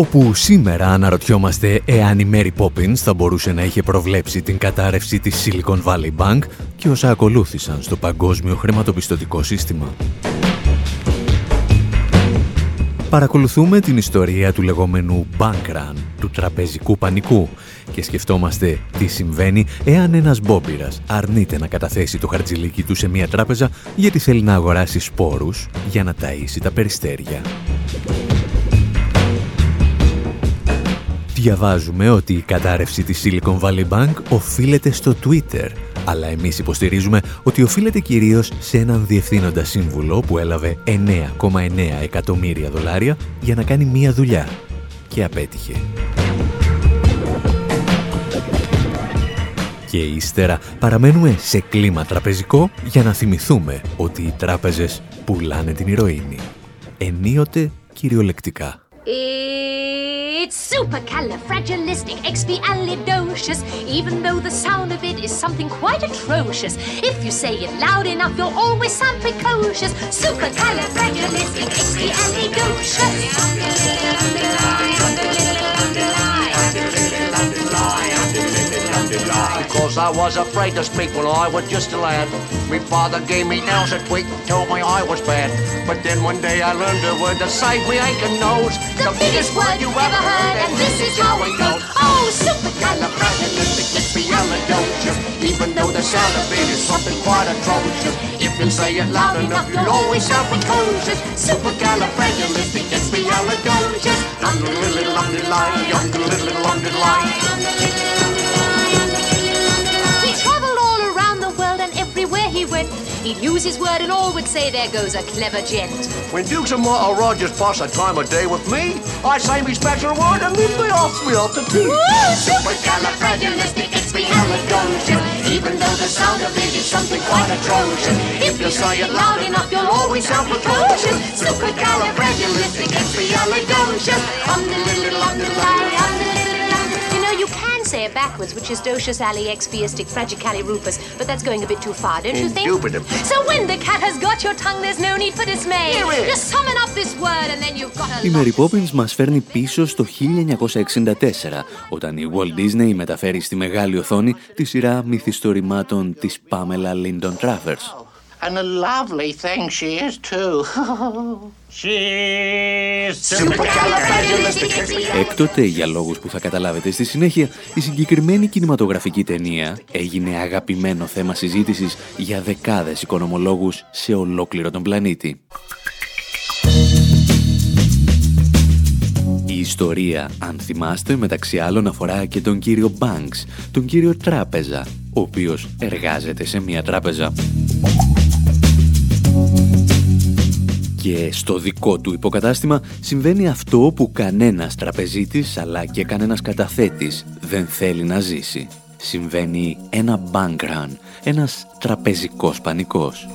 Όπου σήμερα αναρωτιόμαστε εάν η Mary Poppins θα μπορούσε να είχε προβλέψει την κατάρρευση της Silicon Valley Bank και όσα ακολούθησαν στο παγκόσμιο χρηματοπιστωτικό σύστημα. Παρακολουθούμε την ιστορία του λεγόμενου bank run, του τραπεζικού πανικού και σκεφτόμαστε τι συμβαίνει εάν ένας μπόμπυρας αρνείται να καταθέσει το χαρτζιλίκι του σε μια τράπεζα γιατί θέλει να αγοράσει σπόρους για να ταΐσει τα περιστέρια. Διαβάζουμε ότι η κατάρρευση της Silicon Valley Bank οφείλεται στο Twitter, αλλά εμείς υποστηρίζουμε ότι οφείλεται κυρίως σε έναν διευθύνοντα σύμβουλο που έλαβε 9,9 εκατομμύρια δολάρια για να κάνει μία δουλειά και απέτυχε. Και ύστερα παραμένουμε σε κλίμα τραπεζικό για να θυμηθούμε ότι οι τράπεζες πουλάνε την ηρωίνη. Ενίοτε κυριολεκτικά. It's supercalifragilisticexpialidocious, even though the sound of it is something quite atrocious. If you say it loud enough, you'll always sound precocious. Because I was afraid to speak when I was just a lad. My father gave me nails a tweak, told me I was bad. But then one day I learned a word to save me aching nose. The, the biggest word you ever heard, and this is how it goes. Oh, supercalifragilisticexpialidocious. Even though the sound of it is something quite atrocious. If you say it loud enough, you'll always sound precocious. Supercalifragilisticexpialidocious. Under little underline, under little underline. He'd use his word and all would say, there goes a clever gent. When Dukes and Martha Rogers pass a time of day with me, I say me special word and then they ask me to tea. Supercalifragilisticexpialidocious. Even though the sound of it is something quite atrocious. If you say it loud enough, you'll always sound precocious. Supercalifragilisticexpialidocious. Um, the little underline, um, the little under. Say it backwards, which is docious ali expiistic fragicalirupus, but that's going a bit too far, don't you think? Indubitum. So when the cat has got your tongue, there's no need for dismay. Just summon up this word and then you've got a Η Mary Poppins μας φέρνει πίσω στο 1964, όταν η Walt Disney μεταφέρει στη μεγάλη οθόνη τη σειρά μυθιστορημάτων της Pamela Lyndon Travers. And a lovely thing she is too. She's Έκτοτε, για λόγους που θα καταλάβετε στη συνέχεια, η συγκεκριμένη κινηματογραφική ταινία έγινε αγαπημένο θέμα συζήτησης για δεκάδες οικονομολόγους σε ολόκληρο τον πλανήτη. Η ιστορία, αν θυμάστε, μεταξύ άλλων αφορά και τον κύριο Banks, τον κύριο Τράπεζα, ο οποίος εργάζεται σε μια τράπεζα. Και στο δικό του υποκατάστημα συμβαίνει αυτό που κανένας τραπεζίτης αλλά και κανένας καταθέτης δεν θέλει να ζήσει. Συμβαίνει ένα bank run, ένας τραπεζικός πανικός.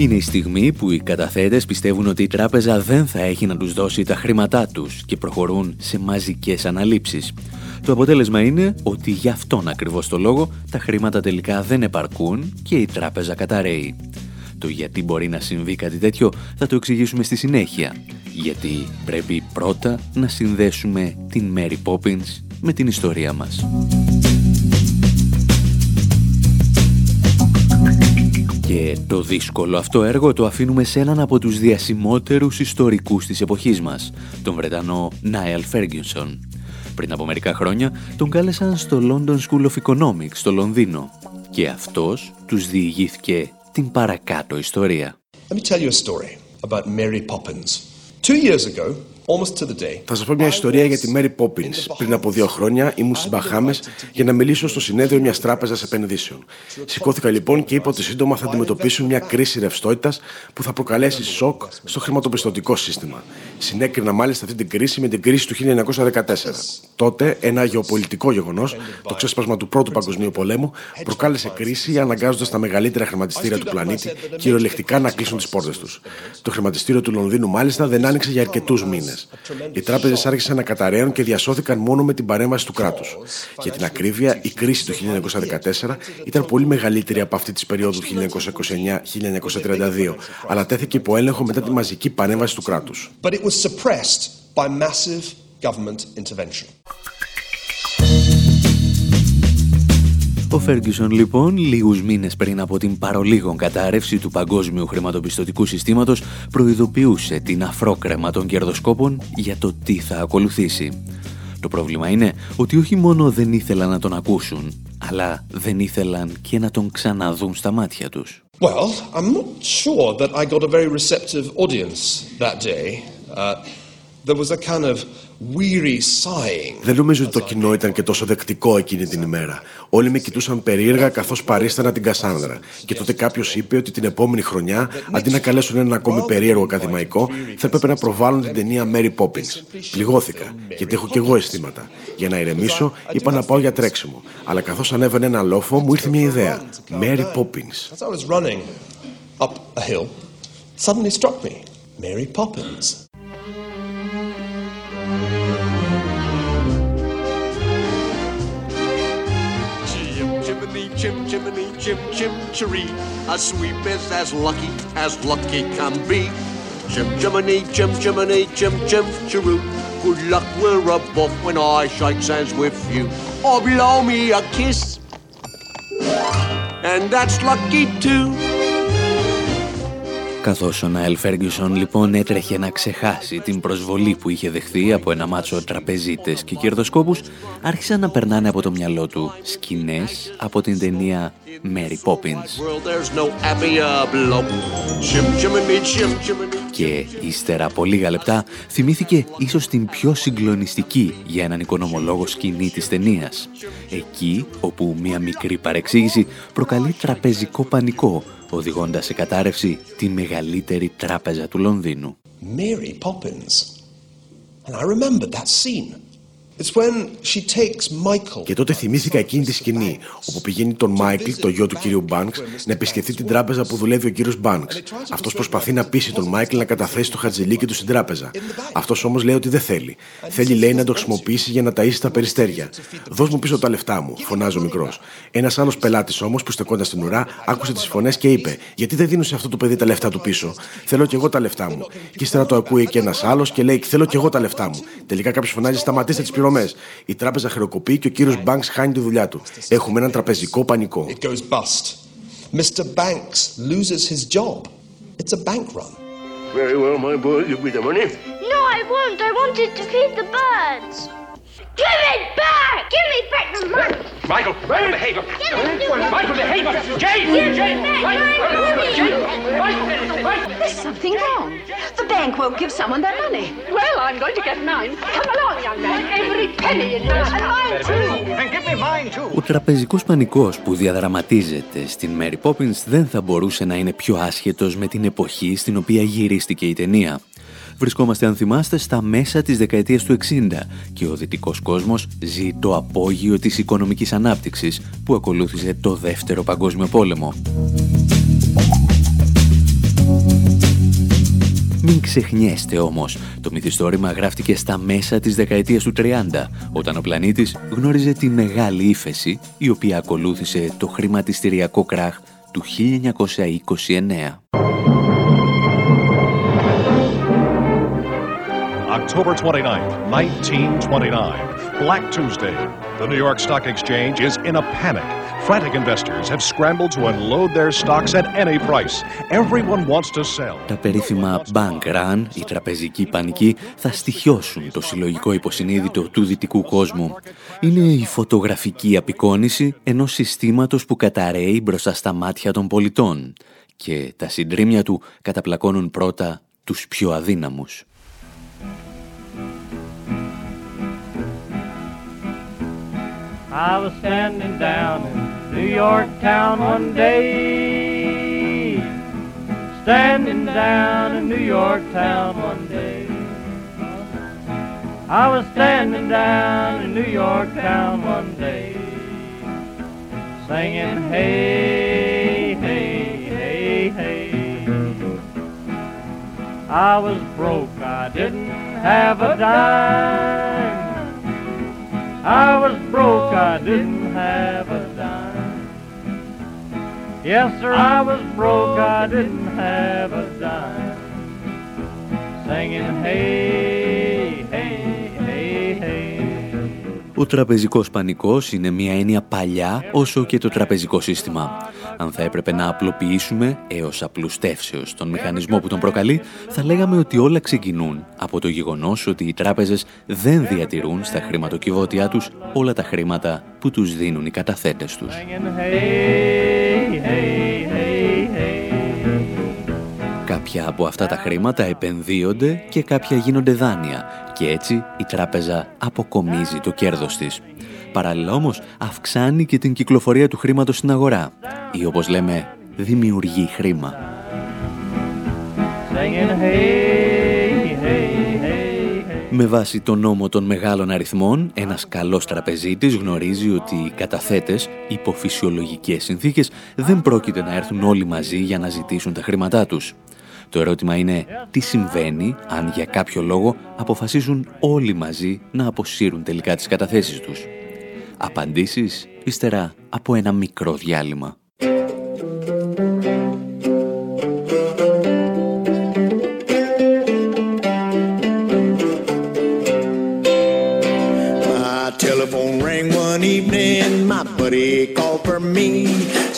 Είναι η στιγμή που οι καταθέτες πιστεύουν ότι η τράπεζα δεν θα έχει να τους δώσει τα χρήματά τους και προχωρούν σε μαζικές αναλήψεις. Το αποτέλεσμα είναι ότι γι' αυτόν ακριβώς το λόγο τα χρήματα τελικά δεν επαρκούν και η τράπεζα καταραίει. Το γιατί μπορεί να συμβεί κάτι τέτοιο θα το εξηγήσουμε στη συνέχεια. Γιατί πρέπει πρώτα να συνδέσουμε την Mary Poppins με την ιστορία μας. Και το δύσκολο αυτό έργο το αφήνουμε σε έναν από τους διασημότερους ιστορικούς της εποχής μας, τον Βρετανό Νάιλ Ferguson. Πριν από μερικά χρόνια τον κάλεσαν στο London School of Economics στο Λονδίνο και αυτός τους διηγήθηκε την παρακάτω ιστορία. Let me tell you a story about Mary Poppins. Two years ago, Θα σας πω μια ιστορία για τη Mary Poppins. Πριν από δύο χρόνια ήμουν στις Μπαχάμε για να μιλήσω στο συνέδριο μιας τράπεζας επενδύσεων. Σηκώθηκα λοιπόν και είπα ότι σύντομα θα αντιμετωπίσουν μια κρίση ρευστότητας που θα προκαλέσει σοκ στο χρηματοπιστωτικό σύστημα. Συνέκρινα μάλιστα αυτή την κρίση με την κρίση του 1914. Τότε ένα γεωπολιτικό γεγονός, το ξέσπασμα του Πρώτου Παγκοσμίου Πολέμου, προκάλεσε κρίση αναγκάζοντας τα μεγαλύτερα χρηματιστήρια του πλανήτη κυριολεκτικά να κλείσουν τις πόρτες τους. Το χρηματιστήριο του Λονδίνου μάλιστα δεν άνοιξε για αρκετούς μήνες. Οι τράπεζες άρχισαν να καταραίουν και διασώθηκαν μόνο με την παρέμβαση του κράτους. Για την ακρίβεια, η κρίση του 1914 ήταν πολύ μεγαλύτερη από αυτή της περίοδου 1929-1932, αλλά τέθηκε υπό έλεγχο μετά τη μαζική παρέμβαση του κράτους. Ο Φέργκισον λοιπόν, λίγους μήνες πριν από την παρολίγων κατάρρευση του παγκόσμιου χρηματοπιστωτικού συστήματος, προειδοποιούσε την αφρόκρεμα των κερδοσκόπων για το τι θα ακολουθήσει. Το πρόβλημα είναι ότι όχι μόνο δεν ήθελαν να τον ακούσουν, αλλά δεν ήθελαν και να τον ξαναδούν στα μάτια τους. Well, I'm not sure that I got a very receptive audience that day. Uh, there was a kind of δεν νομίζω ότι το κοινό ήταν και τόσο δεκτικό εκείνη την ημέρα. Όλοι με κοιτούσαν περίεργα καθώς παρίστανα την Κασάνδρα. Και τότε κάποιος είπε ότι την επόμενη χρονιά, αντί να καλέσουν έναν ακόμη περίεργο ακαδημαϊκό, θα έπρεπε να προβάλλουν την ταινία Mary Poppins. Πληγώθηκα, γιατί έχω κι εγώ αισθήματα. Για να ηρεμήσω, είπα να πάω για τρέξιμο. Αλλά καθώς ανέβαινε ένα λόφο, μου ήρθε μια ιδέα. Mary Poppins. Mary Poppins. Chim chimney chim chim chiree. A sweep is as lucky as lucky can be. Chim chimney chim chimney chim chim chiroo. Good luck we're above when I shake hands with you. Or blow me a kiss. And that's lucky too. Καθώς ο Ναέλ Φέργκισον λοιπόν έτρεχε να ξεχάσει την προσβολή που είχε δεχθεί από ένα μάτσο τραπεζίτες και κερδοσκόπους, άρχισαν να περνάνε από το μυαλό του σκηνές από την ταινία Mary Poppins. Και ύστερα από λίγα λεπτά θυμήθηκε ίσως την πιο συγκλονιστική για έναν οικονομολόγο σκηνή της ταινίας. Εκεί όπου μια μικρή παρεξήγηση προκαλεί τραπεζικό πανικό οδηγώντας σε κατάρρευση τη μεγαλύτερη τράπεζα του Λονδίνου. Mary Poppins. And I remember that scene. Και τότε θυμήθηκα εκείνη τη σκηνή, όπου πηγαίνει τον Μάικλ, το γιο του κύριου Μπάνξ, να επισκεφτεί την τράπεζα που δουλεύει ο κύριος Μπάνξ. Αυτός προσπαθεί να πείσει τον Μάικλ να καταθέσει το χαρτζιλίκι του στην τράπεζα. Αυτός όμως λέει ότι δεν θέλει. Θέλει, λέει, να το χρησιμοποιήσει για να ταΐσει τα περιστέρια. Δώσ' μου πίσω τα λεφτά μου, φωνάζει ο μικρός. Ένας άλλος πελάτης όμως που στεκόταν στην ουρά άκουσε τις φωνές και είπε: Γιατί δεν δίνουν σε αυτό το παιδί τα λεφτά του πίσω; Θέλω κι εγώ τα λεφτά μου. Και ύστερα το ακούει και ένας άλλος και λέει: Θέλω κι εγώ τα λεφτά μου. Τελικά κάποιος φωνάζει: Σταματήστε τις πληρωμέ. Η τράπεζα χρεοκοπεί και ο κύριο Banks χάνει τη δουλειά του. Έχουμε έναν τραπεζικό πανικό. Mr. Banks loses his job. It's a bank run. Very well, my boy. Give me the money. No, I won't. I wanted to feed the birds. Give it back! Give me back the money! Michael, Michael, behave! Michael, behave! Jane! Jane! There's something wrong. The bank won't give someone their money. Well, I'm going to get mine. Come along, young man. Every penny in mine. And mine too. And give me mine too. Ο τραπεζικός πανικός που διαδραματίζεται στην Mary Poppins δεν θα μπορούσε να είναι πιο άσχετος με την εποχή στην οποία γυρίστηκε η ταινία. Βρισκόμαστε, αν θυμάστε, στα μέσα της δεκαετίας του 60 και ο δυτικός κόσμος ζει το απόγειο της οικονομικής ανάπτυξης που ακολούθησε το Δεύτερο Παγκόσμιο Πόλεμο. Μην ξεχνιέστε όμως, το μυθιστόρημα γράφτηκε στα μέσα της δεκαετίας του 30, όταν ο πλανήτης γνώριζε τη μεγάλη ύφεση, η οποία ακολούθησε το χρηματιστηριακό κράχ του 1929. October 29th, 1929, Black Tuesday. The New York Stock Exchange is in a panic. Frantic investors have scrambled to unload their stocks at any price. Everyone wants to sell. Τα περίφημα bank run, η τραπεζική πανική, θα στοιχιώσουν το συλλογικό υποσυνείδητο του δυτικού κόσμου. Είναι η φωτογραφική απεικόνηση ενός συστήματος που καταραίει μπροστά στα μάτια των πολιτών. Και τα συντρίμια του καταπλακώνουν πρώτα τους πιο αδύναμους. I was standing down in New York town one day. Standing down in New York town one day. I was standing down in New York town one day. Singing, hey, hey, hey, hey. I was broke, I didn't have a dime. I was broke, I didn't have a dime. Yes, sir, I was broke, I didn't have a dime. Singing, hey, hey. Ο τραπεζικός πανικός είναι μια έννοια παλιά όσο και το τραπεζικό σύστημα. Αν θα έπρεπε να απλοποιήσουμε έως απλουστεύσεως τον μηχανισμό που τον προκαλεί, θα λέγαμε ότι όλα ξεκινούν από το γεγονός ότι οι τράπεζες δεν διατηρούν στα χρηματοκιβώτια τους όλα τα χρήματα που τους δίνουν οι καταθέτες τους. Κάποια από αυτά τα χρήματα επενδύονται και κάποια γίνονται δάνεια και έτσι η τράπεζα αποκομίζει το κέρδος της. Παράλληλα όμως αυξάνει και την κυκλοφορία του χρήματος στην αγορά ή όπως λέμε δημιουργεί χρήμα. Με βάση τον νόμο των μεγάλων αριθμών, ένας καλός τραπεζίτης γνωρίζει ότι οι καταθέτες υπό φυσιολογικές συνθήκες δεν πρόκειται να έρθουν όλοι μαζί για να ζητήσουν τα χρήματά τους. Το ερώτημα είναι τι συμβαίνει αν για κάποιο λόγο αποφασίσουν όλοι μαζί να αποσύρουν τελικά τις καταθέσεις τους; Απαντήσεις ύστερα από ένα μικρό διάλειμμα.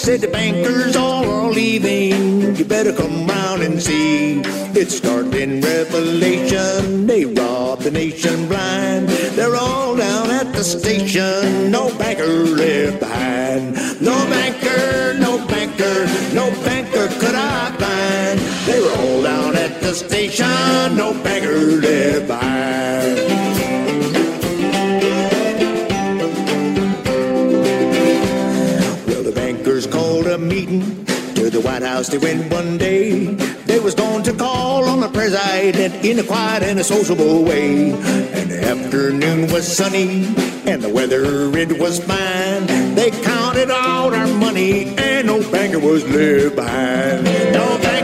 Said the bankers all are leaving. You better come round and see. It's starting revelation. They rob the nation blind. They're all down at the station. No banker left behind. No banker, no banker, no banker could I find. They were all down at the station. No banker left behind. The They went one day. They was going to call on the president in a quiet and a sociable way. And the afternoon was sunny and the weather it was fine. They counted all our money and no banker was left behind. No banker,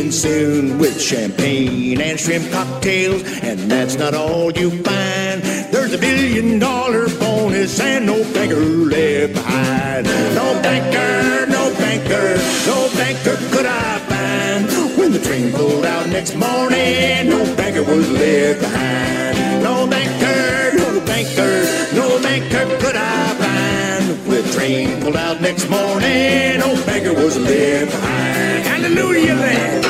leaving soon with champagne and shrimp cocktails, and that's not all you find. There's a billion dollar bonus and no banker left behind. No banker, no banker, no banker could I find. When the train pulled out next morning, no banker was left behind. No banker, no banker, no banker could I train pulled out next morning. old beggar was left behind. Hallelujah, land.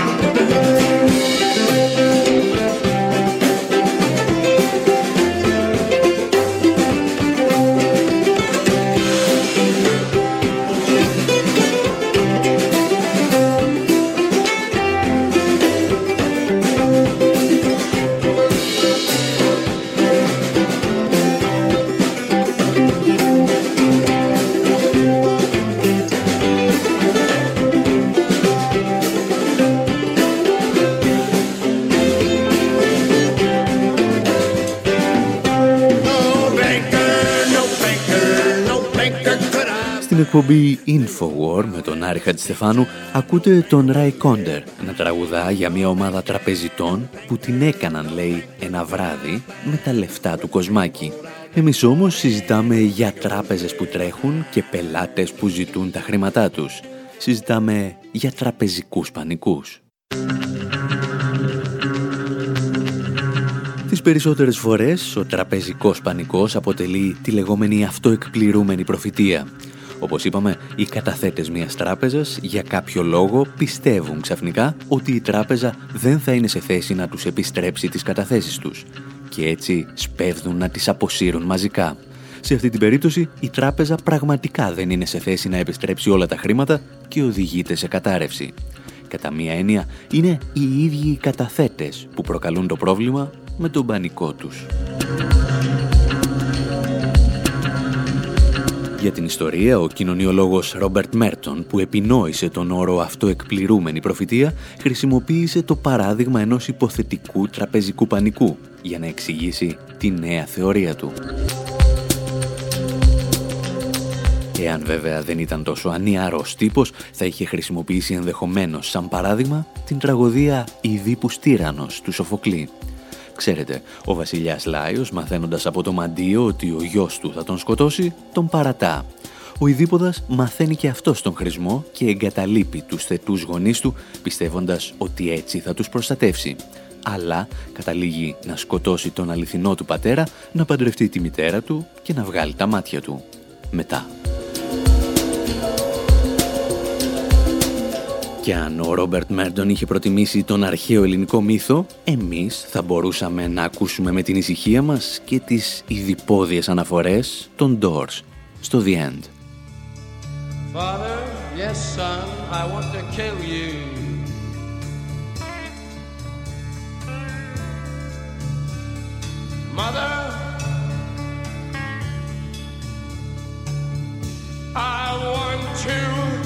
Στην εκπομπή Infowar με τον Άρη Χατζηστεφάνου ακούτε τον Ράι Κόντερ να τραγουδά για μια ομάδα τραπεζιτών που την έκαναν, λέει, ένα βράδυ με τα λεφτά του Κοσμάκη. Εμείς όμως συζητάμε για τράπεζες που τρέχουν και πελάτες που ζητούν τα χρήματά τους. Συζητάμε για τραπεζικούς πανικούς. Τις περισσότερες φορές ο τραπεζικός πανικός αποτελεί τη λεγόμενη αυτοεκπληρούμενη προφητεία. Όπως είπαμε, οι καταθέτες μιας τράπεζας για κάποιο λόγο πιστεύουν ξαφνικά ότι η τράπεζα δεν θα είναι σε θέση να τους επιστρέψει τις καταθέσεις τους και έτσι σπέβδουν να τις αποσύρουν μαζικά. Σε αυτή την περίπτωση η τράπεζα πραγματικά δεν είναι σε θέση να επιστρέψει όλα τα χρήματα και οδηγείται σε κατάρρευση. Κατά μία έννοια, είναι οι ίδιοι οι καταθέτες που προκαλούν το πρόβλημα με τον πανικό τους. Για την ιστορία, ο κοινωνιολόγος Ρόμπερτ Μέρτον, που επινόησε τον όρο «αυτοεκπληρούμενη προφητεία», χρησιμοποίησε το παράδειγμα ενός υποθετικού τραπεζικού πανικού για να εξηγήσει τη νέα θεωρία του. Εάν βέβαια δεν ήταν τόσο ανιαρός τύπος, θα είχε χρησιμοποιήσει ενδεχομένως σαν παράδειγμα την τραγωδία «Ιδίπους τύρανος» του Σοφοκλή. Ξέρετε, ο βασιλιάς Λάιος, μαθαίνοντας από το μαντίο ότι ο γιος του θα τον σκοτώσει, τον παρατά. Ο Ιδίποδας μαθαίνει και αυτό τον χρησμό και εγκαταλείπει τους θετούς γονείς του, πιστεύοντας ότι έτσι θα τους προστατεύσει. Αλλά καταλήγει να σκοτώσει τον αληθινό του πατέρα, να παντρευτεί τη μητέρα του και να βγάλει τα μάτια του. Μετά. Και αν ο Ρόμπερτ Μέρντον είχε προτιμήσει τον αρχαίο ελληνικό μύθο, εμείς θα μπορούσαμε να ακούσουμε με την ησυχία μας και τις ειδιπόδιες αναφορές των Doors στο The End. Father, yes son, I want to kill you. Mother, I want to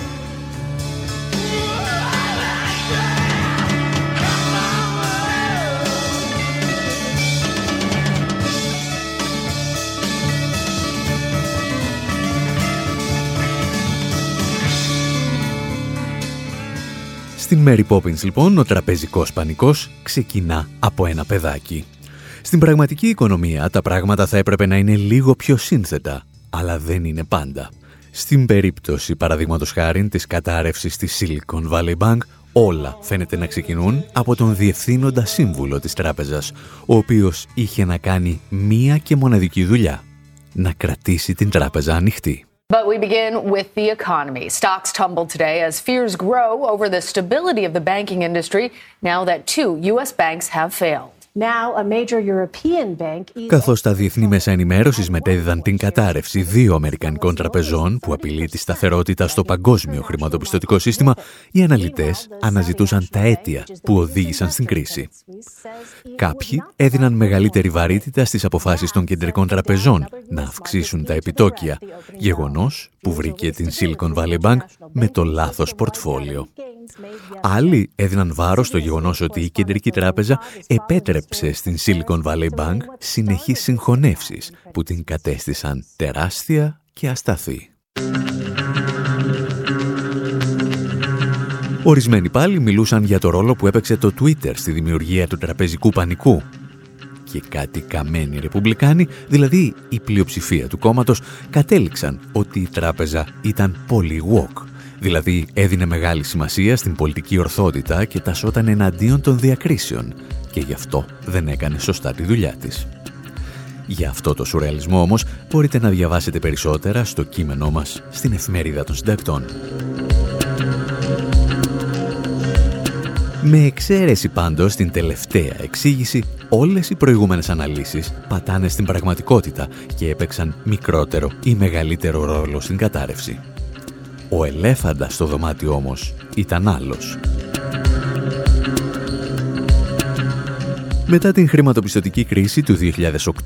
Στην Mary Poppins λοιπόν ο τραπεζικός πανικός ξεκινά από ένα παιδάκι. Στην πραγματική οικονομία τα πράγματα θα έπρεπε να είναι λίγο πιο σύνθετα, αλλά δεν είναι πάντα. Στην περίπτωση παραδείγματος χάρη της κατάρρευσης της Silicon Valley Bank, όλα φαίνεται να ξεκινούν από τον διευθύνοντα σύμβουλο της τράπεζας, ο οποίος είχε να κάνει μία και μοναδική δουλειά, να κρατήσει την τράπεζα ανοιχτή. But we begin with the economy. Stocks tumbled today as fears grow over the stability of the banking industry now that two U.S. banks have failed. Καθώς τα διεθνή μέσα ενημέρωσης μετέδιδαν την κατάρρευση δύο Αμερικανικών τραπεζών που απειλεί τη σταθερότητα στο παγκόσμιο χρηματοπιστωτικό σύστημα, οι αναλυτές αναζητούσαν τα αίτια που οδήγησαν στην κρίση. Κάποιοι έδιναν μεγαλύτερη βαρύτητα στις αποφάσεις των κεντρικών τραπεζών να αυξήσουν τα επιτόκια, γεγονός που βρήκε την Silicon Valley Bank με το λάθος πορτφόλιο. Άλλοι έδιναν βάρος στο γεγονός ότι η Κεντρική Τράπεζα επέτρεψε στην Silicon Valley Bank συνεχείς συγχωνεύσεις που την κατέστησαν τεράστια και ασταθή. Ορισμένοι πάλι μιλούσαν για το ρόλο που έπαιξε το Twitter στη δημιουργία του τραπεζικού πανικού και κάτι καμένοι ρεπουμπλικάνοι, δηλαδή η πλειοψηφία του κόμματος, κατέληξαν ότι η τράπεζα ήταν πολύ woke Δηλαδή έδινε μεγάλη σημασία στην πολιτική ορθότητα και τασόταν εναντίον των διακρίσεων και γι' αυτό δεν έκανε σωστά τη δουλειά της. Για αυτό το σουρεαλισμό όμως μπορείτε να διαβάσετε περισσότερα στο κείμενό μας στην εφημερίδα των συντακτών. Με εξαίρεση πάντως την τελευταία εξήγηση, όλες οι προηγούμενες αναλύσεις πατάνε στην πραγματικότητα και έπαιξαν μικρότερο ή μεγαλύτερο ρόλο στην κατάρρευση. Ο ελέφαντας στο δωμάτιο όμως ήταν άλλος. Μετά την χρηματοπιστωτική κρίση του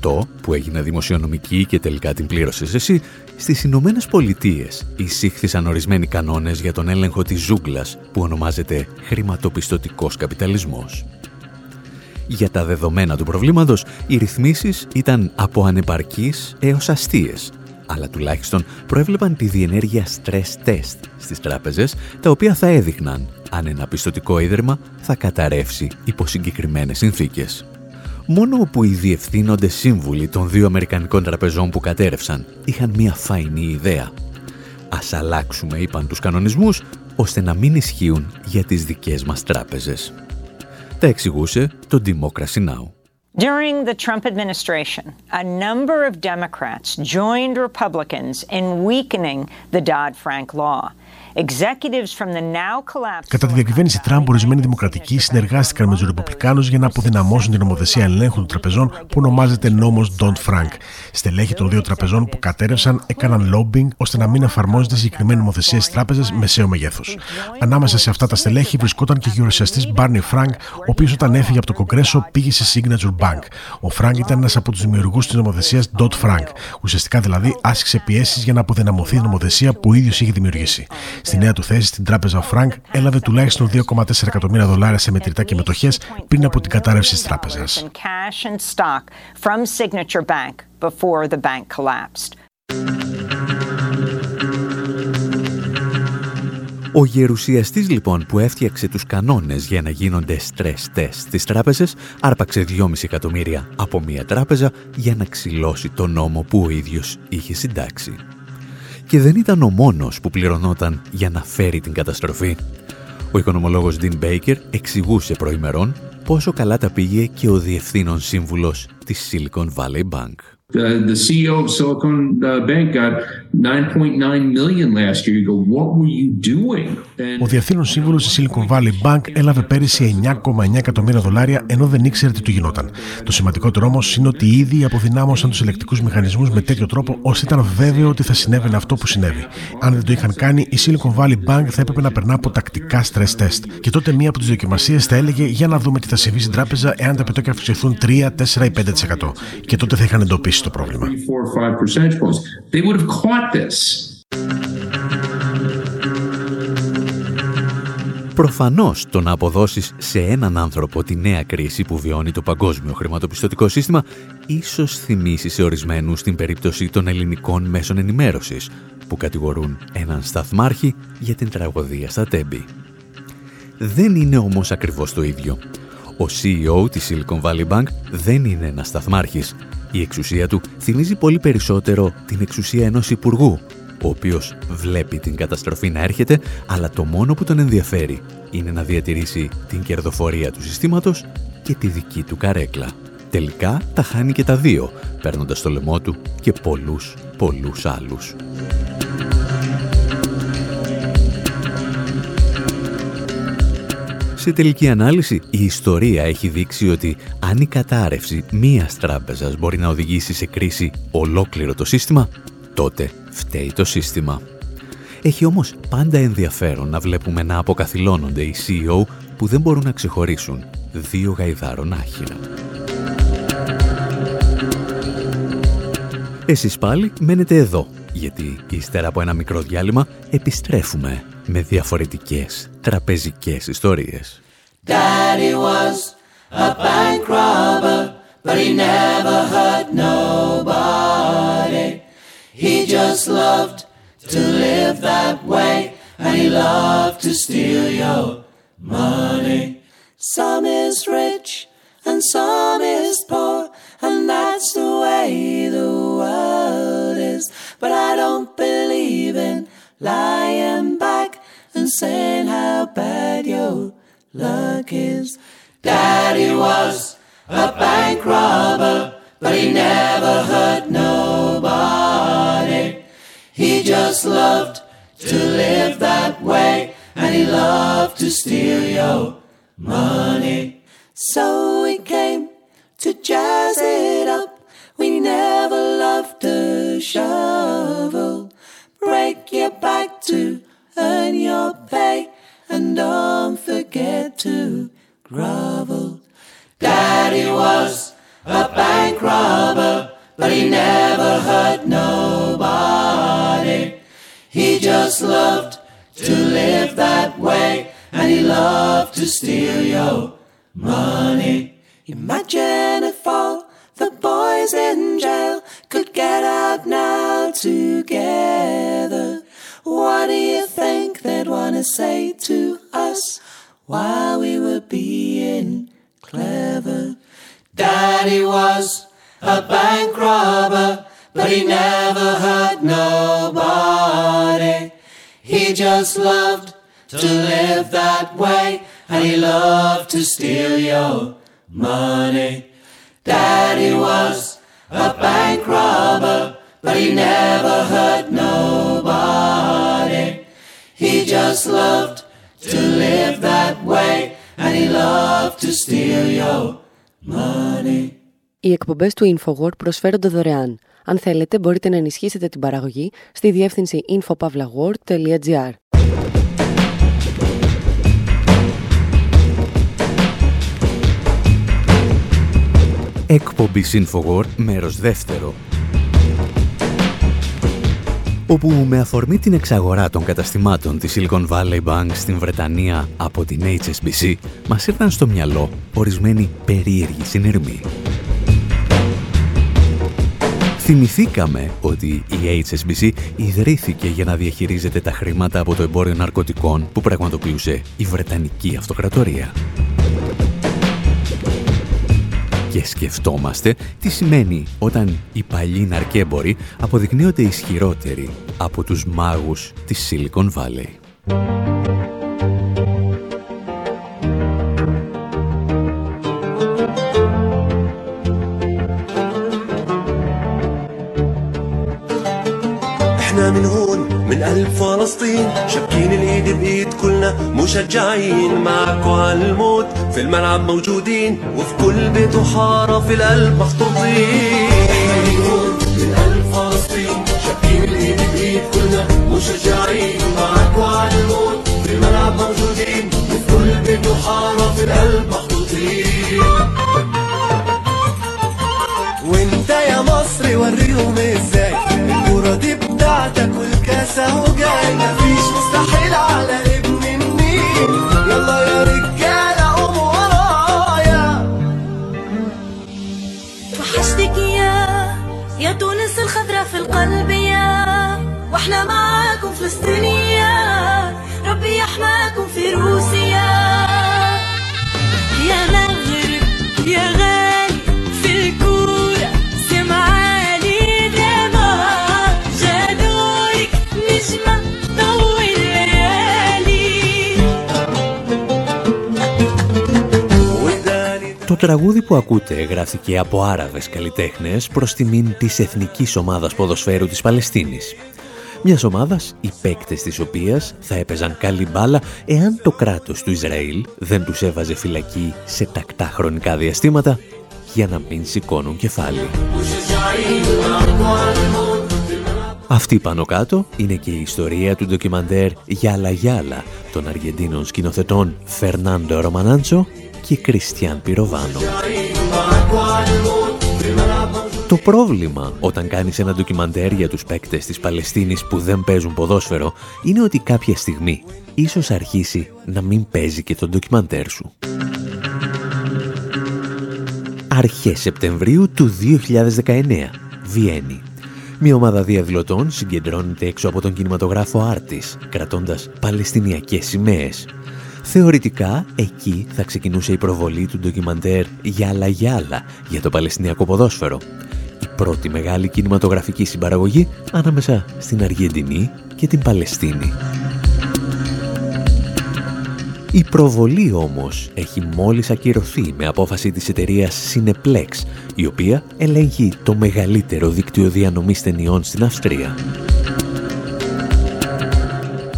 2008, που έγινε δημοσιονομική και τελικά την πλήρωσες εσύ, στις Ηνωμένες Πολιτείες εισήχθησαν ορισμένοι κανόνες για τον έλεγχο της ζούγκλας, που ονομάζεται χρηματοπιστωτικός καπιταλισμός. Για τα δεδομένα του προβλήματος, οι ρυθμίσεις ήταν από ανεπαρκείς έως αστείες αλλά τουλάχιστον προέβλεπαν τη διενέργεια stress test στις τράπεζες, τα οποία θα έδειχναν αν ένα πιστοτικό ίδρυμα θα καταρρεύσει υπό συγκεκριμένες συνθήκες. Μόνο που οι διευθύνοντες σύμβουλοι των δύο Αμερικανικών τραπεζών που κατέρευσαν είχαν μια φαϊνή ιδέα. Ας αλλάξουμε, είπαν τους κανονισμούς, ώστε να μην ισχύουν για τις δικές μας τράπεζες. Τα εξηγούσε το Democracy Now! During the Trump administration, a number of Democrats joined Republicans in weakening the Dodd Frank law. Κατά τη διακυβέρνηση Τραμπ, ορισμένοι δημοκρατικοί συνεργάστηκαν με τους Ρεπουμπλικάνους για να αποδυναμώσουν την νομοθεσία ελέγχου των τραπεζών που ονομάζεται νόμος Don't Frank. Στελέχη των δύο τραπεζών που κατέρευσαν έκαναν lobbying ώστε να μην εφαρμόζεται συγκεκριμένη νομοθεσία στις τράπεζες μεσαίου μεγέθους. Ανάμεσα σε αυτά τα στελέχη βρισκόταν και ο γερουσιαστή Barney Frank, ο οποίος όταν έφυγε από το Κογκρέσο πήγε σε Signature Bank. Ο Frank ήταν ένας από τους δημιουργούς της νομοθεσίας Dot Frank. Ουσιαστικά δηλαδή άσκησε πιέσεις για να αποδυναμωθεί η νομοθεσία που ο ίδιος είχε δημιουργήσει. Στη νέα του θέση στην τράπεζα Frank έλαβε τουλάχιστον 2,4 εκατομμύρια δολάρια σε μετρητά και μετοχές πριν από την κατάρρευση της τράπεζας. Ο γερουσιαστής λοιπόν που έφτιαξε τους κανόνες για να γίνονται stress test στις τράπεζες άρπαξε 2,5 εκατομμύρια από μια τράπεζα για να ξυλώσει το νόμο που ο ίδιος είχε συντάξει και δεν ήταν ο μόνος που πληρωνόταν για να φέρει την καταστροφή. Ο οικονομολόγος Dean Baker εξηγούσε προημερών πόσο καλά τα πήγε και ο διευθύνων σύμβουλος της Silicon Valley Bank. Uh, the CEO of Silicon uh, Bank got 9.9 million last year. You go, what were you doing? Ο διευθύνων σύμβουλος της Silicon Valley Bank έλαβε πέρυσι 9,9 εκατομμύρια δολάρια ενώ δεν ήξερε τι του γινόταν. Το σημαντικότερο όμως είναι ότι ήδη αποδυνάμωσαν τους ελεκτικούς μηχανισμούς με τέτοιο τρόπο ώστε ήταν βέβαιο ότι θα συνέβαινε αυτό που συνέβη. Αν δεν το είχαν κάνει, η Silicon Valley Bank θα έπρεπε να περνά από τακτικά stress test. Και τότε μία από τις δοκιμασίες θα έλεγε για να δούμε τι θα συμβεί στην τράπεζα εάν τα επιτόκια αυξηθούν 3, 4 ή 5%. Και τότε θα είχαν εντοπίσει το πρόβλημα. Προφανώς το να αποδώσεις σε έναν άνθρωπο τη νέα κρίση που βιώνει το παγκόσμιο χρηματοπιστωτικό σύστημα ίσως θυμίσεις σε ορισμένους την περίπτωση των ελληνικών μέσων ενημέρωσης που κατηγορούν έναν σταθμάρχη για την τραγωδία στα Τέμπη. Δεν είναι όμως ακριβώς το ίδιο. Ο CEO της Silicon Valley Bank δεν είναι ένας σταθμάρχης, η εξουσία του θυμίζει πολύ περισσότερο την εξουσία ενός υπουργού, ο οποίος βλέπει την καταστροφή να έρχεται, αλλά το μόνο που τον ενδιαφέρει είναι να διατηρήσει την κερδοφορία του συστήματος και τη δική του καρέκλα. Τελικά τα χάνει και τα δύο, παίρνοντας το λαιμό του και πολλούς, πολλούς άλλους. Σε τελική ανάλυση, η ιστορία έχει δείξει ότι αν η κατάρρευση μίας τράπεζας μπορεί να οδηγήσει σε κρίση ολόκληρο το σύστημα, τότε φταίει το σύστημα. Έχει όμως πάντα ενδιαφέρον να βλέπουμε να αποκαθιλώνονται οι CEO που δεν μπορούν να ξεχωρίσουν δύο γαϊδάρων άχυρα. Εσείς πάλι μένετε εδώ, γιατί ύστερα από ένα μικρό διάλειμμα επιστρέφουμε με διαφορετικές τραπεζικές ιστορίες. Daddy was a bank robber, but he never hurt nobody. He just loved to live that way, and he loved to steal your money. Some is rich, and some is poor, and that's the way the world is. But I don't believe in lying back and saying how bad your luck is. Daddy was a bank robber, but he never hurt nobody. He just loved to live that way, and he loved to steal your money. So we came to jazz it up. We never loved a shovel. Break your back to earn your pay and don't forget to grovel. Daddy was a bank robber, but he never hurt nobody. He just loved to live that way, and he loved to steal your money. Imagine if all the boys in jail could get out now together. What do you think they'd want to say to us while we were being clever? Daddy was a bank robber, but he never hurt nobody. He just loved to live that way, and he loved to steal your money. Daddy was a bank robber, but he never hurt nobody. He just loved to live that way, and he loved to steal your money. Οι εκπομπές του InfoWord προσφέρονται δωρεάν. Αν θέλετε, μπορείτε να ενισχύσετε την παραγωγή στη διεύθυνση infopavlagor.gr. Εκπομπή InfoWord, μέρος δεύτερο. Όπου με αφορμή την εξαγορά των καταστημάτων της Silicon Valley Bank στην Βρετανία από την HSBC, μας ήρθαν στο μυαλό ορισμένοι περίεργοι συνειρμοί. Θυμηθήκαμε ότι η HSBC ιδρύθηκε για να διαχειρίζεται τα χρήματα από το εμπόριο ναρκωτικών που πραγματοποιούσε η Βρετανική Αυτοκρατορία. Και σκεφτόμαστε τι σημαίνει όταν οι παλιοί ναρκέμποροι αποδεικνύονται ισχυρότεροι από τους μάγους της Silicon Valley. قلب فلسطين شابكين الإيد بإيد كلنا مشجعين معكوا على الموت. في الملعب موجودين وفي كل بيت وحارة في القلب محطوطين من فلسطين الإيد بإيد كلنا مشجعين في الملعب موجودين وفي كل بيت وحارة في القلب محطوطين وإنت يا مصر وريهم إزاي الكرة دي بتاعتك والكاس اهو جاي مفيش مستحيل على ابن النيل يلا يا رجالة قوموا ورايا. وحشتك يا يا تونس الخضرا في القلب يا. وإحنا معاكم فلسطينية. ربي يحماكم في روسيا يا مغرب يا غالي τραγούδι που ακούτε γράφτηκε από Άραβες καλλιτέχνες προς τιμήν της Εθνικής Ομάδας Ποδοσφαίρου της Παλαιστίνης. Μιας ομάδας, οι παίκτες της οποίας θα έπαιζαν καλή μπάλα εάν το κράτος του Ισραήλ δεν τους έβαζε φυλακή σε τακτά χρονικά διαστήματα για να μην σηκώνουν κεφάλι. Αυτή πάνω κάτω είναι και η ιστορία του ντοκιμαντέρ «Γιάλα Γιάλα» των Αργεντίνων σκηνοθετών Φερνάντο Ρωμανάντσο και Κριστιαν Πυροβάνο. Το πρόβλημα όταν κάνεις ένα ντοκιμαντέρ για τους παίκτες της Παλαιστίνης που δεν παίζουν ποδόσφαιρο είναι ότι κάποια στιγμή ίσως αρχίσει να μην παίζει και το ντοκιμαντέρ σου. Αρχές Σεπτεμβρίου του 2019, Βιέννη. Μια ομάδα διαδηλωτών συγκεντρώνεται έξω από τον κινηματογράφο Άρτης, κρατώντας παλαιστινιακές σημαίες. Θεωρητικά, εκεί θα ξεκινούσε η προβολή του ντοκιμαντέρ «Γιάλα Γιάλα» για το Παλαιστινιακό ποδόσφαιρο. Η πρώτη μεγάλη κινηματογραφική συμπαραγωγή ανάμεσα στην Αργεντινή και την Παλαιστίνη. Η προβολή όμως έχει μόλις ακυρωθεί με απόφαση της εταιρείας Cineplex, η οποία ελέγχει το μεγαλύτερο δίκτυο διανομής ταινιών στην Αυστρία.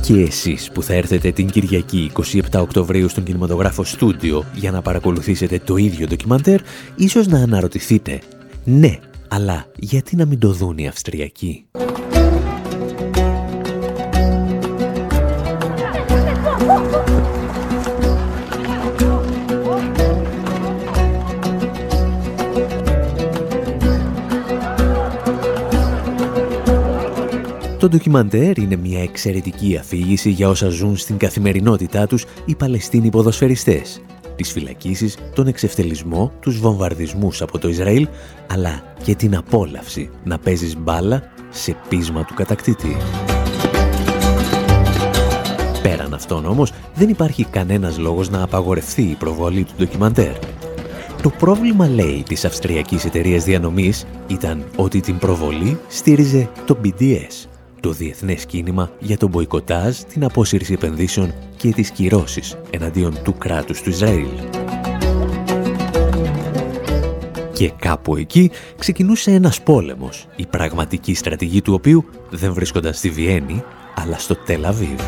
Και εσείς που θα έρθετε την Κυριακή 27 Οκτωβρίου στον κινηματογράφο Στούντιο για να παρακολουθήσετε το ίδιο ντοκιμαντέρ, ίσως να αναρωτηθείτε «Ναι, αλλά γιατί να μην το δουν οι Αυστριακοί» Το ντοκιμαντέρ είναι μια εξαιρετική αφήγηση για όσα ζουν στην καθημερινότητά τους οι Παλαιστίνοι ποδοσφαιριστές. τις φυλακίσεις, τον εξευτελισμό, τους βομβαρδισμούς από το Ισραήλ, αλλά και την απόλαυση να παίζεις μπάλα σε πείσμα του κατακτήτη. Πέραν αυτόν όμως, δεν υπάρχει κανένας λόγος να απαγορευτεί η προβολή του ντοκιμαντέρ. Το πρόβλημα, λέει, της αυστριακής εταιρείας διανομής ήταν ότι την προβολή στήριζε το BDS, το διεθνές κίνημα για τον μποϊκοτάζ, την απόσυρση επενδύσεων και τις κυρώσεις εναντίον του κράτους του Ισραήλ. Και κάπου εκεί ξεκινούσε ένας πόλεμος, η πραγματική στρατηγή του οποίου δεν βρίσκονταν στη Βιέννη, αλλά στο Τελαβίβ.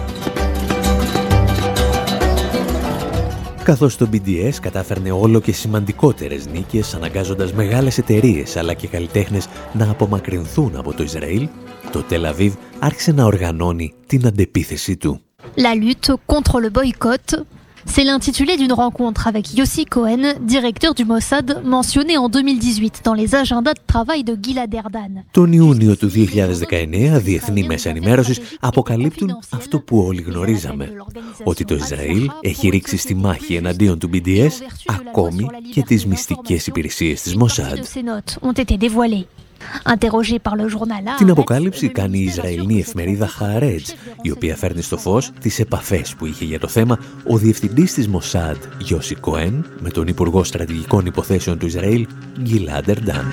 καθώς το BDS κατάφερνε όλο και σημαντικότερες νίκες αναγκάζοντας μεγάλες εταιρείες αλλά και καλλιτέχνες να απομακρυνθούν από το Ισραήλ, το Τελαβίβ άρχισε να οργανώνει την αντεπίθεση του. La lutte contre le boycott C'est l'intitulé d'une rencontre avec Yossi Cohen, directeur du Mossad, mentionné en 2018 dans les agendas de travail de Gilad Erdan. Τον Ιούνιο του 2019, διεθνή μέσα ενημέρωσης αποκαλύπτουν αυτό που όλοι γνωρίζαμε, ότι το Ισραήλ έχει ρίξει στη μάχη εναντίον του BDS ακόμη και τις μυστικές υπηρεσίες της Mossad. Την αποκάλυψη κάνει η Ισραηλινή εφημερίδα Χαρέτζ, η οποία φέρνει στο φως τις επαφές που είχε για το θέμα ο διευθυντής της Μοσάντ, Γιώση Κοέν, με τον Υπουργό Στρατηγικών Υποθέσεων του Ισραήλ, Γκίλαντ Ερντάν.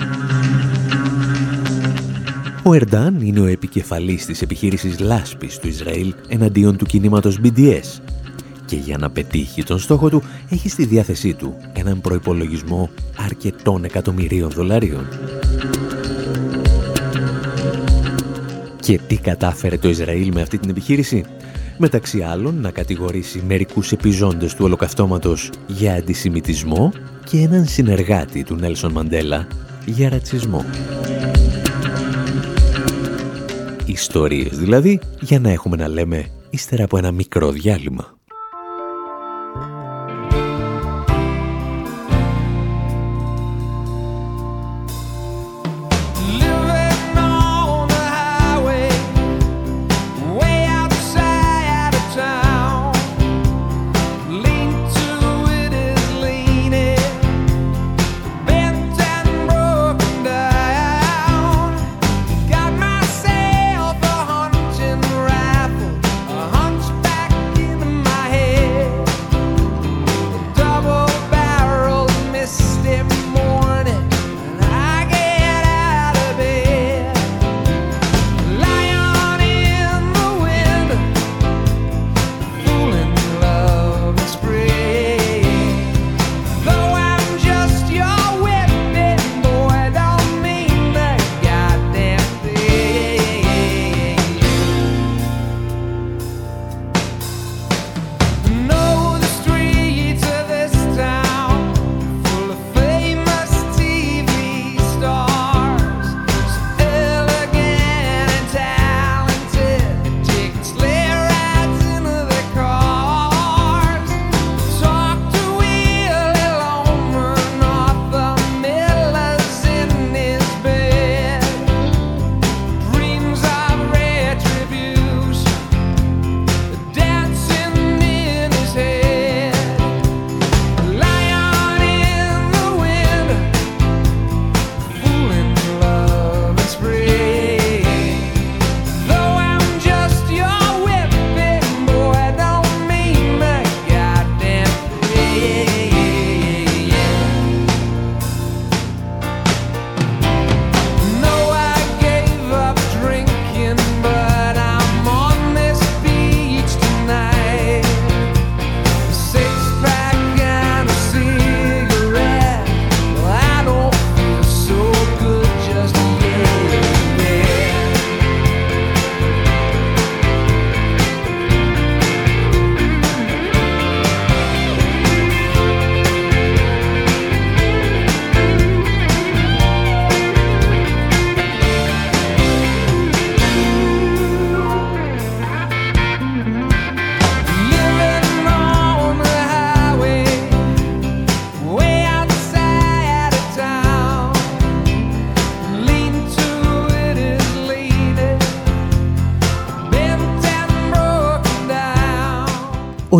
Ο Ερντάν είναι ο επικεφαλής της επιχείρησης λάσπης του Ισραήλ εναντίον του κινήματος BDS και για να πετύχει τον στόχο του έχει στη διάθεσή του έναν προϋπολογισμό αρκετών εκατομμυρίων δολαρίων. Και τι κατάφερε το Ισραήλ με αυτή την επιχείρηση; Μεταξύ άλλων να κατηγορήσει μερικούς επιζώντες του ολοκαυτώματος για αντισημιτισμό και έναν συνεργάτη του Νέλσον Μαντέλα για ρατσισμό. Ιστορίες δηλαδή για να έχουμε να λέμε ύστερα από ένα μικρό διάλειμμα.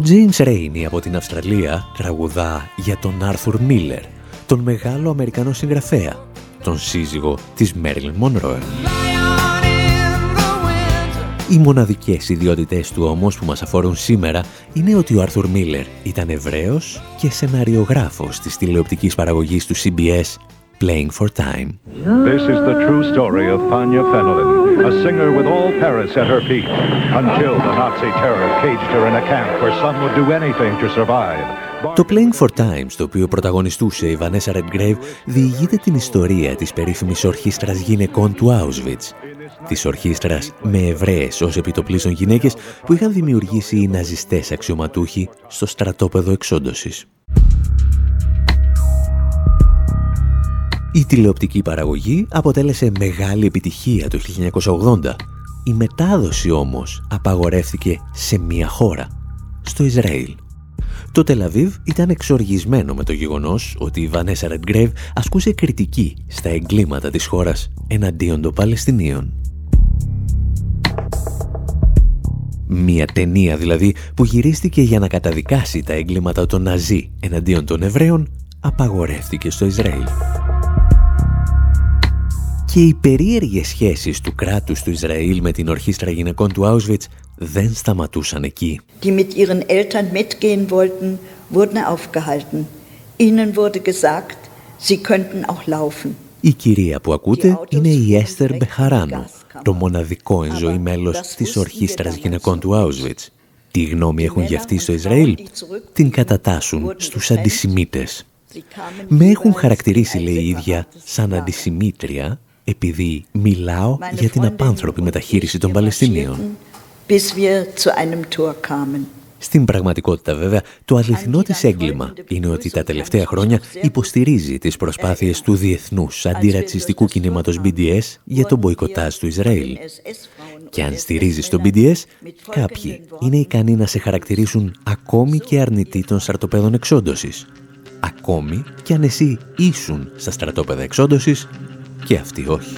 James Rainey από την Αυστραλία τραγουδά για τον Άρθουρ Μίλλερ, τον μεγάλο Αμερικανό συγγραφέα, τον σύζυγο της Μέρλιν Μονρόε. Οι μοναδικές ιδιότητες του όμως που μας αφορούν σήμερα είναι ότι ο Άρθουρ Μίλλερ ήταν Εβραίος και σεναριογράφος της τηλεοπτικής παραγωγής του CBS Playing for Time. This is the true story of Tanya Fenelon, a singer with all Paris at her feet, until the Nazi terror caged her in a camp where some would do anything to survive. Το Playing for Time, στο οποίο πρωταγωνιστούσε η Vanessa Redgrave, διηγείται την ιστορία της περίφημης ορχήστρας γυναικών του Auschwitz. Της ορχήστρας με Εβραίες ως επιτοπλίστων γυναίκες που είχαν δημιουργήσει οι ναζιστές αξιωματούχοι στο στρατόπεδο εξόντωσης. Η τηλεοπτική παραγωγή αποτέλεσε μεγάλη επιτυχία το 1980. Η μετάδοση όμως απαγορεύτηκε σε μία χώρα, στο Ισραήλ. Το Τελαβίβ ήταν εξοργισμένο με το γεγονός ότι η Βανέσα Ρεντγκρέιβ ασκούσε κριτική στα εγκλήματα της χώρας εναντίον των Παλαιστινίων. Μία ταινία δηλαδή που γυρίστηκε για να καταδικάσει τα εγκλήματα των Ναζί εναντίον των Εβραίων απαγορεύτηκε στο Ισραήλ και οι περίεργες σχέσεις του κράτους του Ισραήλ με την ορχήστρα γυναικών του Auschwitz δεν σταματούσαν εκεί. Die mit ihren Eltern mitgehen wollten, wurden aufgehalten. Ihnen wurde gesagt, sie könnten auch laufen. Η κυρία που ακούτε είναι η Έστερ Μπεχαράνο, το μοναδικό εν ζωή μέλος της ορχήστρας γυναικών του Auschwitz. Τι γνώμη έχουν για αυτή στο Ισραήλ; Την κατατάσσουν στους αντισημίτες. Με έχουν χαρακτηρίσει, λέει η ίδια, σαν αντισημίτρια επειδή μιλάω για την απάνθρωπη μεταχείριση των Παλαιστινίων. Στην πραγματικότητα βέβαια, το αληθινό της έγκλημα είναι ότι τα τελευταία χρόνια υποστηρίζει τις προσπάθειες του διεθνούς αντιρατσιστικού κινήματος BDS για τον μποϊκοτάζ του Ισραήλ. Και αν στηρίζεις τον BDS, κάποιοι είναι ικανοί να σε χαρακτηρίσουν ακόμη και αρνητή των στρατοπέδων εξόντωσης. Ακόμη και αν εσύ ήσουν στα στρατόπεδα εξόντωσης και αυτοί όχι.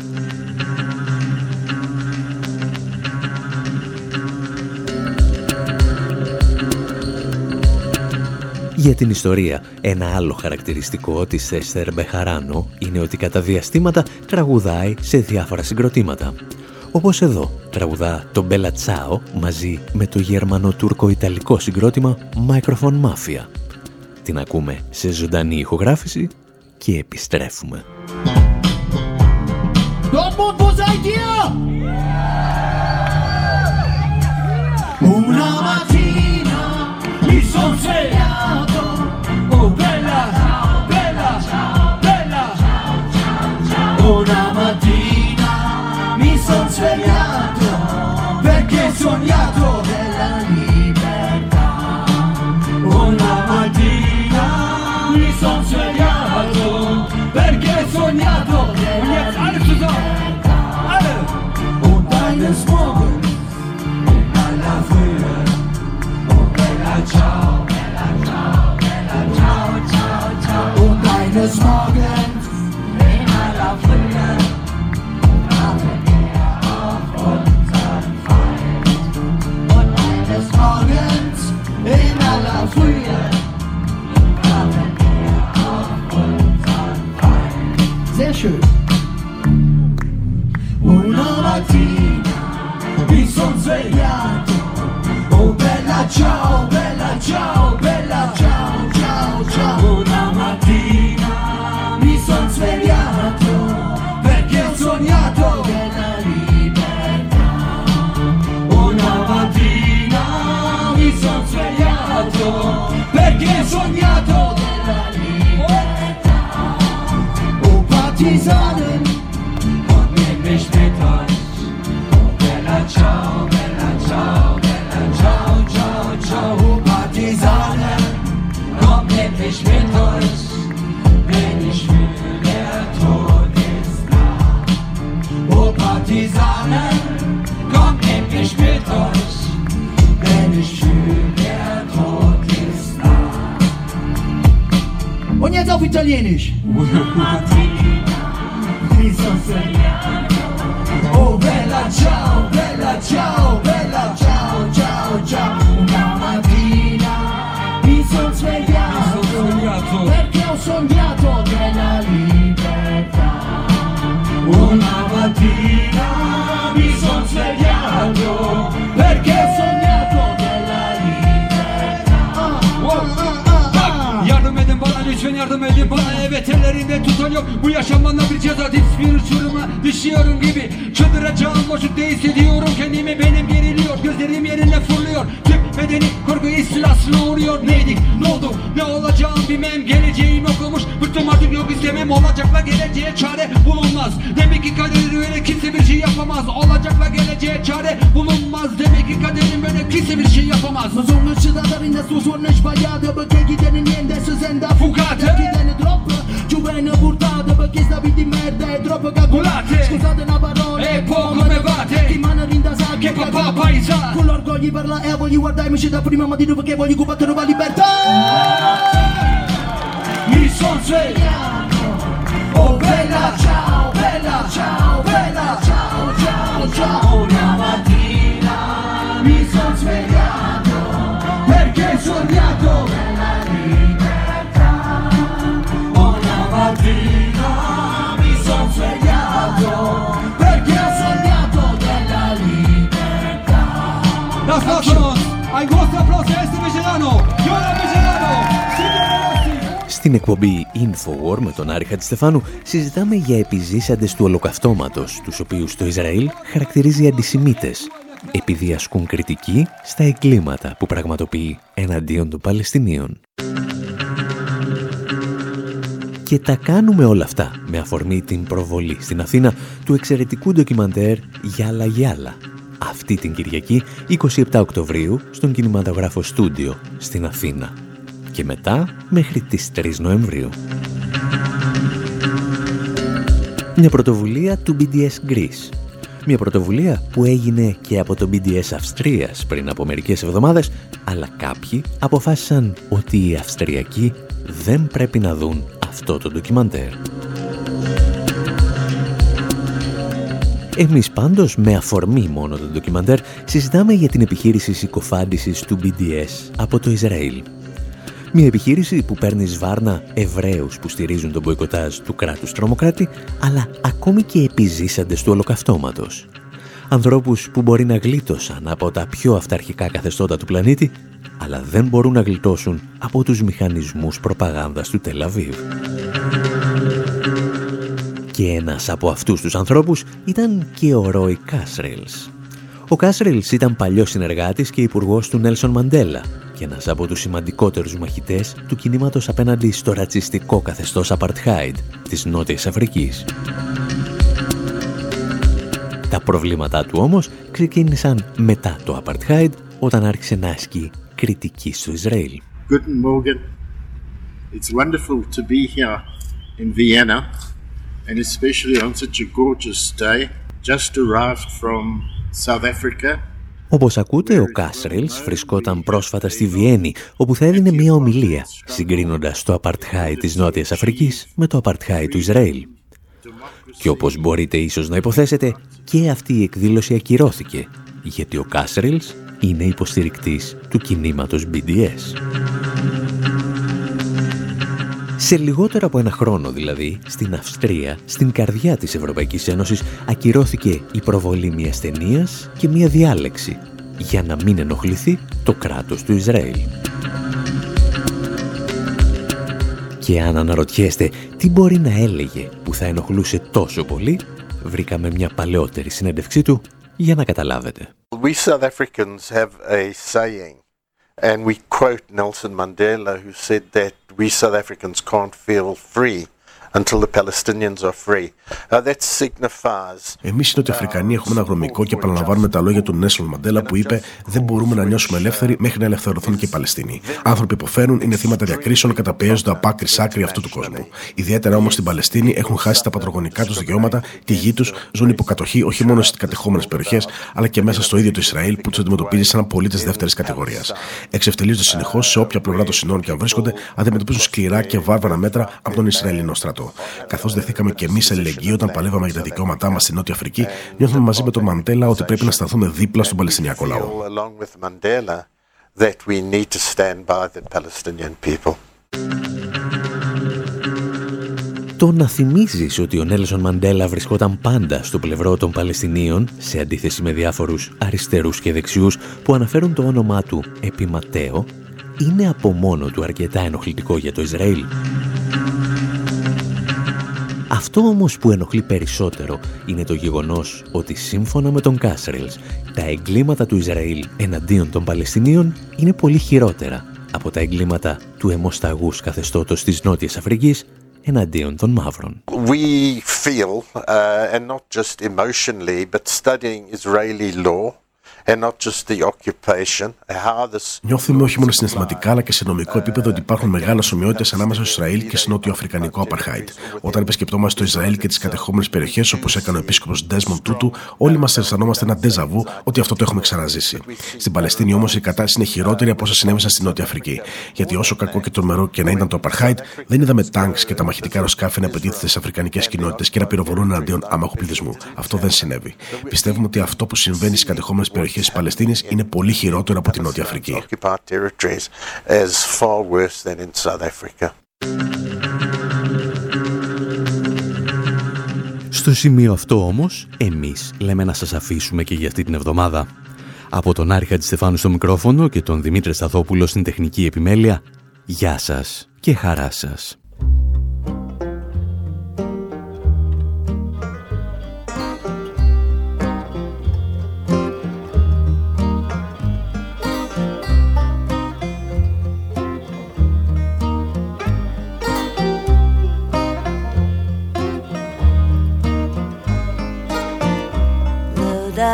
Για την ιστορία, ένα άλλο χαρακτηριστικό της Έστερ Μπεχαράνο είναι ότι κατά διαστήματα τραγουδάει σε διάφορα συγκροτήματα. Όπως εδώ, τραγουδά το Μπέλα Τσάο μαζί με το γερμανο-τουρκο-ιταλικό συγκρότημα Microphone Mafia. Την ακούμε σε ζωντανή ηχογράφηση και επιστρέφουμε. Dio! Una mattina mi sono svegliato, oh bella, ciao, bella, ciao, bella, ciao, ciao, ciao. Una mattina mi sono svegliato perché ho sognato Oh, Partisanen, kommt mich mit euch, wenn ich fühle, der Tod ist nah. Und jetzt auf Italienisch. Evet ellerinde tutan yok. Bu yaşamdan bir ceza bir uçuruma düşüyorum gibi. Çıldıracağım boşlukta hissediyorum Kendimi. Benim geriliyor Gözlerim yerine fırlıyor. Tüm bedeni korku istilasına uğruyor. Neydik ne oldu? Ne olacağım bilmem. Geleceğim okumuş. Bıktım artık yok istemem. Olacakla geleceğe çare bulunmaz. Demek ki kader öyle. Kimse bir şey yapamaz. Olacakla geleceğe çare bulunmaz. Demek ki kaderin böyle. Kimse bir şey yapamaz. Ma sono cittadini in suono sbagliato Perché chi tiene Perché sta vita di merda è troppo calcolate Scusate una parola E poco me vate. Chi mano rintasata Che papà paesa Con l'orgoglio parla e voglio guardarmi da prima mattina Perché voglio combattere la libertà. Mi son svegliato. Oh bella. Ciao bella. Ciao bella. Ciao ciao ciao. Una mattina mi son svegliato. Perché sognato Las manos Ai vostri applausi a este Vegerano Γιώργο Vegerano Στην εκπομπή Infowar με τον Άρη Χατζηστεφάνου συζητάμε για επιζήσαντες του ολοκαυτώματος, τους οποίους το Ισραήλ χαρακτηρίζει αντισημίτες, επειδή ασκούν κριτική στα εγκλήματα που πραγματοποιεί εναντίον των Παλαιστινίων. Και τα κάνουμε όλα αυτά με αφορμή την προβολή στην Αθήνα του εξαιρετικού ντοκιμαντέρ «Γιάλα Γιάλα». Αυτή την Κυριακή, 27 Οκτωβρίου, στον κινηματογράφο Στούντιο στην Αθήνα. Και μετά μέχρι τις 3 Νοεμβρίου. Μια πρωτοβουλία του BDS Greece. Μια πρωτοβουλία που έγινε και από το BDS Αυστρίας πριν από μερικές εβδομάδες, αλλά κάποιοι αποφάσισαν ότι οι Αυστριακοί δεν πρέπει να δουν αυτό το ντοκιμαντέρ. Εμείς πάντως με αφορμή μόνο το ντοκιμαντέρ συζητάμε για την επιχείρηση συκοφάντησης του BDS από το Ισραήλ. Μια επιχείρηση που παίρνει σβάρνα Εβραίους που στηρίζουν τον μποϊκοτάζ του κράτους τρομοκράτη, αλλά ακόμη και επιζήσαντες του ολοκαυτώματος. Ανθρώπους που μπορεί να γλίτωσαν από τα πιο αυταρχικά καθεστώτα του πλανήτη, αλλά δεν μπορούν να γλιτώσουν από τους μηχανισμούς προπαγάνδας του Τελαβίβ. Και ένας από αυτούς τους ανθρώπους ήταν και ο Ρόι Κάσρελς. Ο Κάσρελς ήταν παλιός συνεργάτης και υπουργός του Νέλσον Μαντέλα και ένας από τους σημαντικότερους μαχητές του κινήματος απέναντι στο ρατσιστικό καθεστώς Apartheid της Νότιας Αφρικής. Τα προβλήματά του όμως ξεκίνησαν μετά το Apartheid όταν άρχισε να ασκεί κριτική στο Ισραήλ. Guten Morgen. It's wonderful to be here in Vienna and especially on such a gorgeous day. Just arrived from South Africa. Όπως ακούτε, ο Κάσρελς βρισκόταν πρόσφατα στη Βιέννη, όπου θα έδινε μια ομιλία, συγκρίνοντας το Apartheid της Νότιας Αφρικής με το Apartheid του Ισραήλ. Και όπως μπορείτε ίσως να υποθέσετε, και αυτή η εκδήλωση ακυρώθηκε, γιατί ο Κάσρελς είναι υποστηρικτής του κινήματος BDS. Σε λιγότερο από ένα χρόνο δηλαδή, στην Αυστρία, στην καρδιά της Ευρωπαϊκής Ένωσης, ακυρώθηκε η προβολή μιας ταινίας και μια διάλεξη για να μην ενοχληθεί το κράτος του Ισραήλ. Και αν αναρωτιέστε τι μπορεί να έλεγε που θα ενοχλούσε τόσο πολύ, βρήκαμε μια παλαιότερη συνέντευξή του για να καταλάβετε. We South Africans have a saying, and we quote Nelson Mandela, who said that we South Africans can't feel free until the Palestinians are free. Uh, that signifies Εμείς οι Νοτιοαφρικανοί έχουμε ένα γρομικό και επαναλαμβάνουμε τα λόγια του Νέσον Μαντέλα που είπε: Δεν μπορούμε να νιώσουμε ελεύθεροι μέχρι να ελευθερωθούν και οι Παλαιστίνοι. Άνθρωποι υποφέρουν, είναι θύματα διακρίσεων, καταπιέζονται από άκρη σ' άκρη αυτού του κόσμου. Ιδιαίτερα όμως στην Παλαιστίνη έχουν χάσει τα πατρογονικά τους δικαιώματα, τη γη τους, ζουν υποκατοχή όχι μόνο στις κατεχόμενες περιοχές, αλλά και μέσα στο ίδιο το Ισραήλ που τους αντιμετωπίζει σαν πολίτες δεύτερης κατηγορίας. Εξευτελίζονται συνεχώς σε όποια πλευρά των συνόρων και αν βρίσκονται, αντιμετωπίζουν σκληρά και βάρβαρα μέτρα από τον Ισραηλινό στρατό. Καθώς δεθήκαμε και εμείς αλληλεγγύη όταν παλεύαμε για τα δικαιώματά μας στη Νότια Αφρική, νιώθουμε μαζί με τον Μαντέλα ότι πρέπει να σταθούμε δίπλα στον Παλαιστινιακό λαό. feel, along with Mandela that we need to stand by the Palestinian people. το να θυμίζεις ότι ο Νέλσον Μαντέλα βρισκόταν πάντα στο πλευρό των Παλαιστινίων, σε αντίθεση με διάφορους αριστερούς και δεξιούς που αναφέρουν το όνομά του επί Ματέο, είναι από μόνο του αρκετά ενοχλητικό για το Ισραήλ. Αυτό όμως που ενοχλεί περισσότερο είναι το γεγονός ότι σύμφωνα με τον Κάσρελς, τα εγκλήματα του Ισραήλ εναντίον των Παλαιστινίων είναι πολύ χειρότερα από τα εγκλήματα του αιμοσταγούς καθεστώτος της Νότιας Αφρικής εναντίον των μαύρων. We feel, uh, and not just emotionally, but studying Israeli law, Νιώθουμε όχι μόνο συναισθηματικά αλλά και σε νομικό επίπεδο ότι υπάρχουν μεγάλες ομοιότητες ανάμεσα στο Ισραήλ και στο νότιο-αφρικανικό Απαρχάιτ. Όταν επισκεπτόμαστε το Ισραήλ και τις κατεχόμενες περιοχές όπως έκανε ο επίσκοπος Ντέσμον Τούτου, όλοι μας αισθανόμαστε ένα ντεζαβού ότι αυτό το έχουμε ξαναζήσει. Στην Παλαιστίνη όμως η κατάσταση είναι χειρότερη από όσα συνέβησαν στην Νότια Αφρική. Γιατί όσο κακό και τρομερό και να ήταν το Απαρχάιτ, δεν είδαμε τάγκς και τα μαχητικά αεροσκάφη να επιτίθεται στις αφρικανικές κοινότητες και να πυροβολούν εναντίον άμαχου πληθυσμού. Αυτό δεν συνέβη. Πιστεύουμε ότι αυτό που συμβαίνει στις κατεχόμενες περιοχές περιοχές της Παλαιστίνης είναι πολύ χειρότερο από την Νότια Αφρική. Στο σημείο αυτό όμως, εμείς λέμε να σας αφήσουμε και για αυτή την εβδομάδα. Από τον Άρη Στεφάνου στο μικρόφωνο και τον Δημήτρη Σταθόπουλο στην τεχνική επιμέλεια, γεια σας και χαρά σας.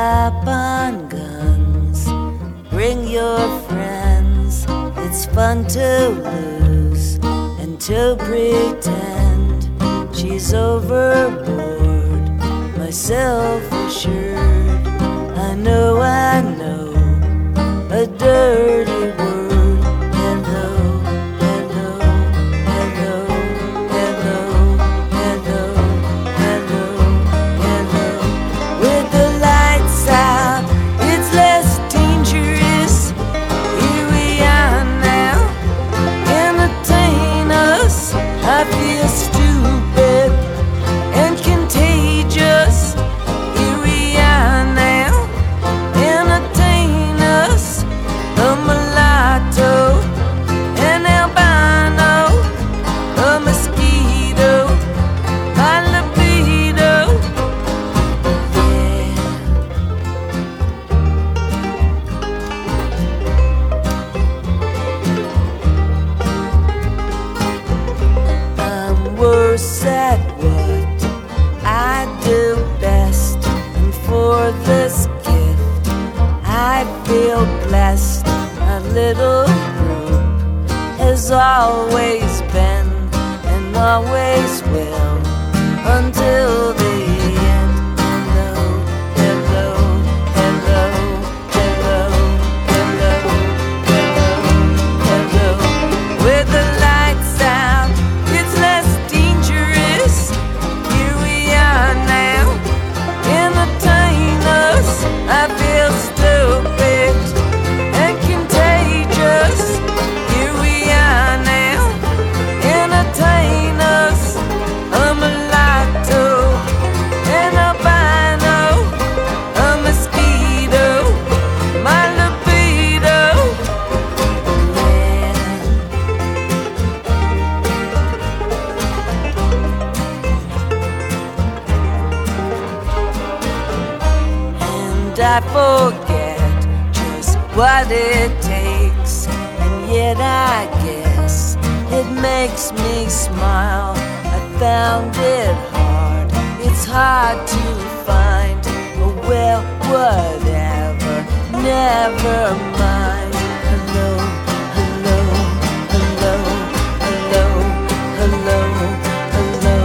On guns. Bring your friends. It's fun to lose and to pretend she's overboard. Myself assured, I know, I know, a dirty never mind. Hello, hello, hello, hello, hello, hello,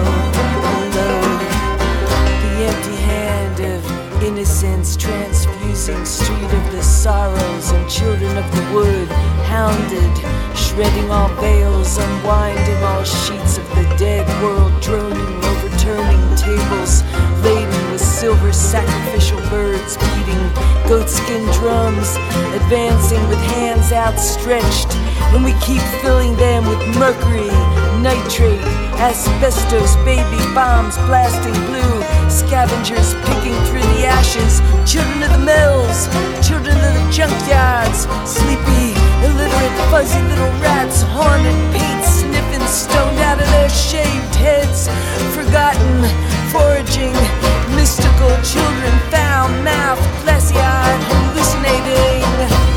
hello. The empty hand of innocence transfusing street of the sorrows and children of the wood, hounded, shredding all veils, unwinding all sheets of the dead world, droning, overturning tables laden with silver sacrificial birds beating goatskin drums, advancing with hands outstretched, and we keep filling them with mercury, nitrate, asbestos, baby bombs blasting blue, scavengers picking through the ashes, children of the mills, children of the junkyards, sleepy, illiterate, fuzzy little rats, haunted paint sniffing, stoned out of their shaved heads, forgotten foraging. Mystical children found math, glassy eyed, hallucinating.